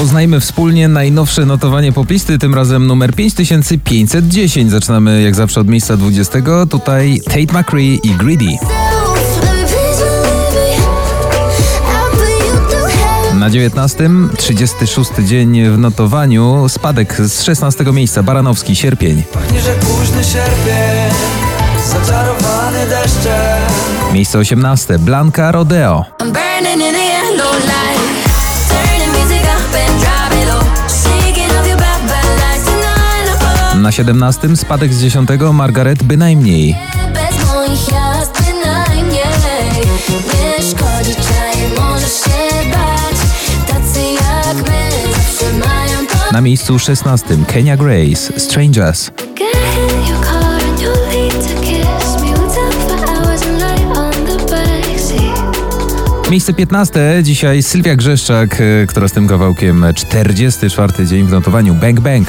Poznajmy wspólnie najnowsze notowanie poplisty, tym razem numer 5510. Zaczynamy jak zawsze od miejsca 20. Tutaj Tate McCree i Greedy. Na 19, 36 dzień w notowaniu, spadek z 16 miejsca, Baranowski, sierpień. Późny sierpień, zaczarowany deszczem. Miejsce 18, Blanka Rodeo. 17, spadek z 10, Margaret bynajmniej. Bez moich jazd bynajmniej. Nie szkodzi, czaj, możesz się bać. Tacy jak my zawsze mają to. Na miejscu 16, Kenya Grace, Strangers. Miejsce 15, dzisiaj Sylwia Grzeszczak, y, która z tym kawałkiem 44 dzień w notowaniu Bang Bang.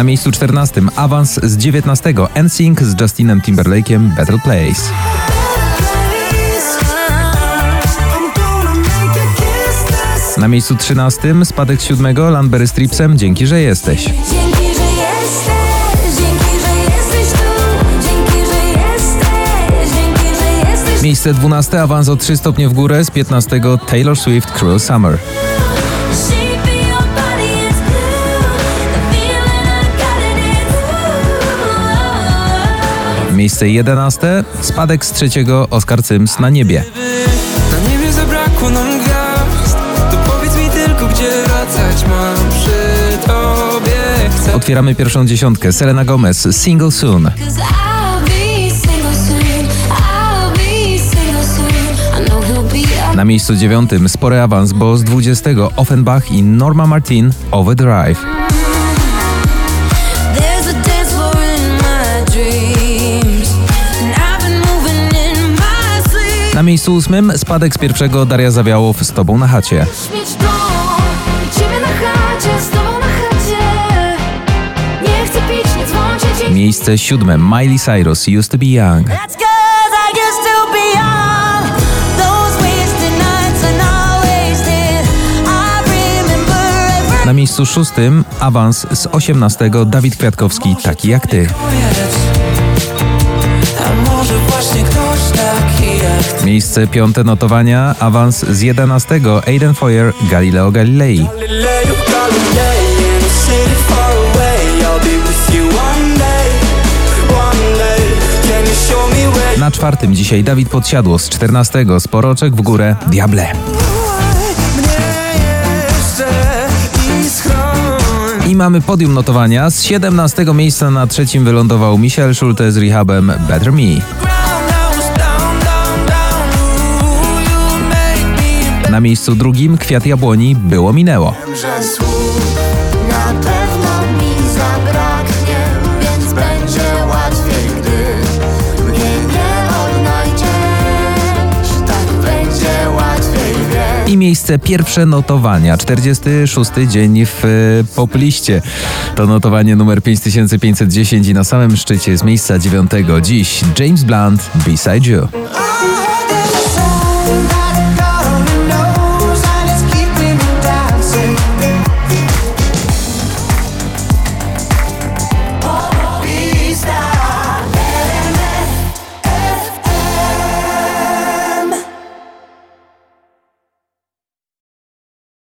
Na miejscu 14, awans z 19, NSYNC z Justinem Timberlake'iem Better Place. Na miejscu 13, spadek z 7, Landberry Stripsem. Dzięki, że jesteś. Miejsce 12, awans o 3 stopnie w górę z 15, Taylor Swift Cruel Summer. Miejsce 11, spadek z trzeciego, Oscar Sims na niebie. Na niebie zabrakło nam gwiazd, to powiedz mi tylko, gdzie wracać mam przy tobie. Chcę Otwieramy pierwszą dziesiątkę, Selena Gomez, Single Soon. Na miejscu dziewiątym spory awans, bo z 20 Offenbach i Norma Martin Overdrive. Miejscu ósmym spadek z pierwszego Daria Zawiałow z tobą na chacie. Mieć dom i ciebie na chacie, z tobą na chacie. Nie chcę pić, nie dzwonić ci. Miejsce siódme Miley Cyrus Used to be Young. That's 'cause I used to be young. Those wasted nights and I wasted. I remember every Na miejscu szóstym awans z 18 Dawid Kwiatkowski Taki jak ty. A może właśnie ktoś taki jak ty. Miejsce piąte notowania awans z 11 Aiden Foyer Galileo Galilei. Na czwartym dzisiaj Dawid Podsiadło z 14 Sporoczek w górę Diable. I mamy podium notowania. Z 17 miejsca na trzecim wylądował Michel Schulte z Rehabem Better Me. Na miejscu drugim Kwiat Jabłoni Było Minęło. Tak. I miejsce pierwsze notowania, 46 dzień w e, popliście. To notowanie numer 5510 i na samym szczycie z miejsca dziewiątego dziś James Blunt Beside You.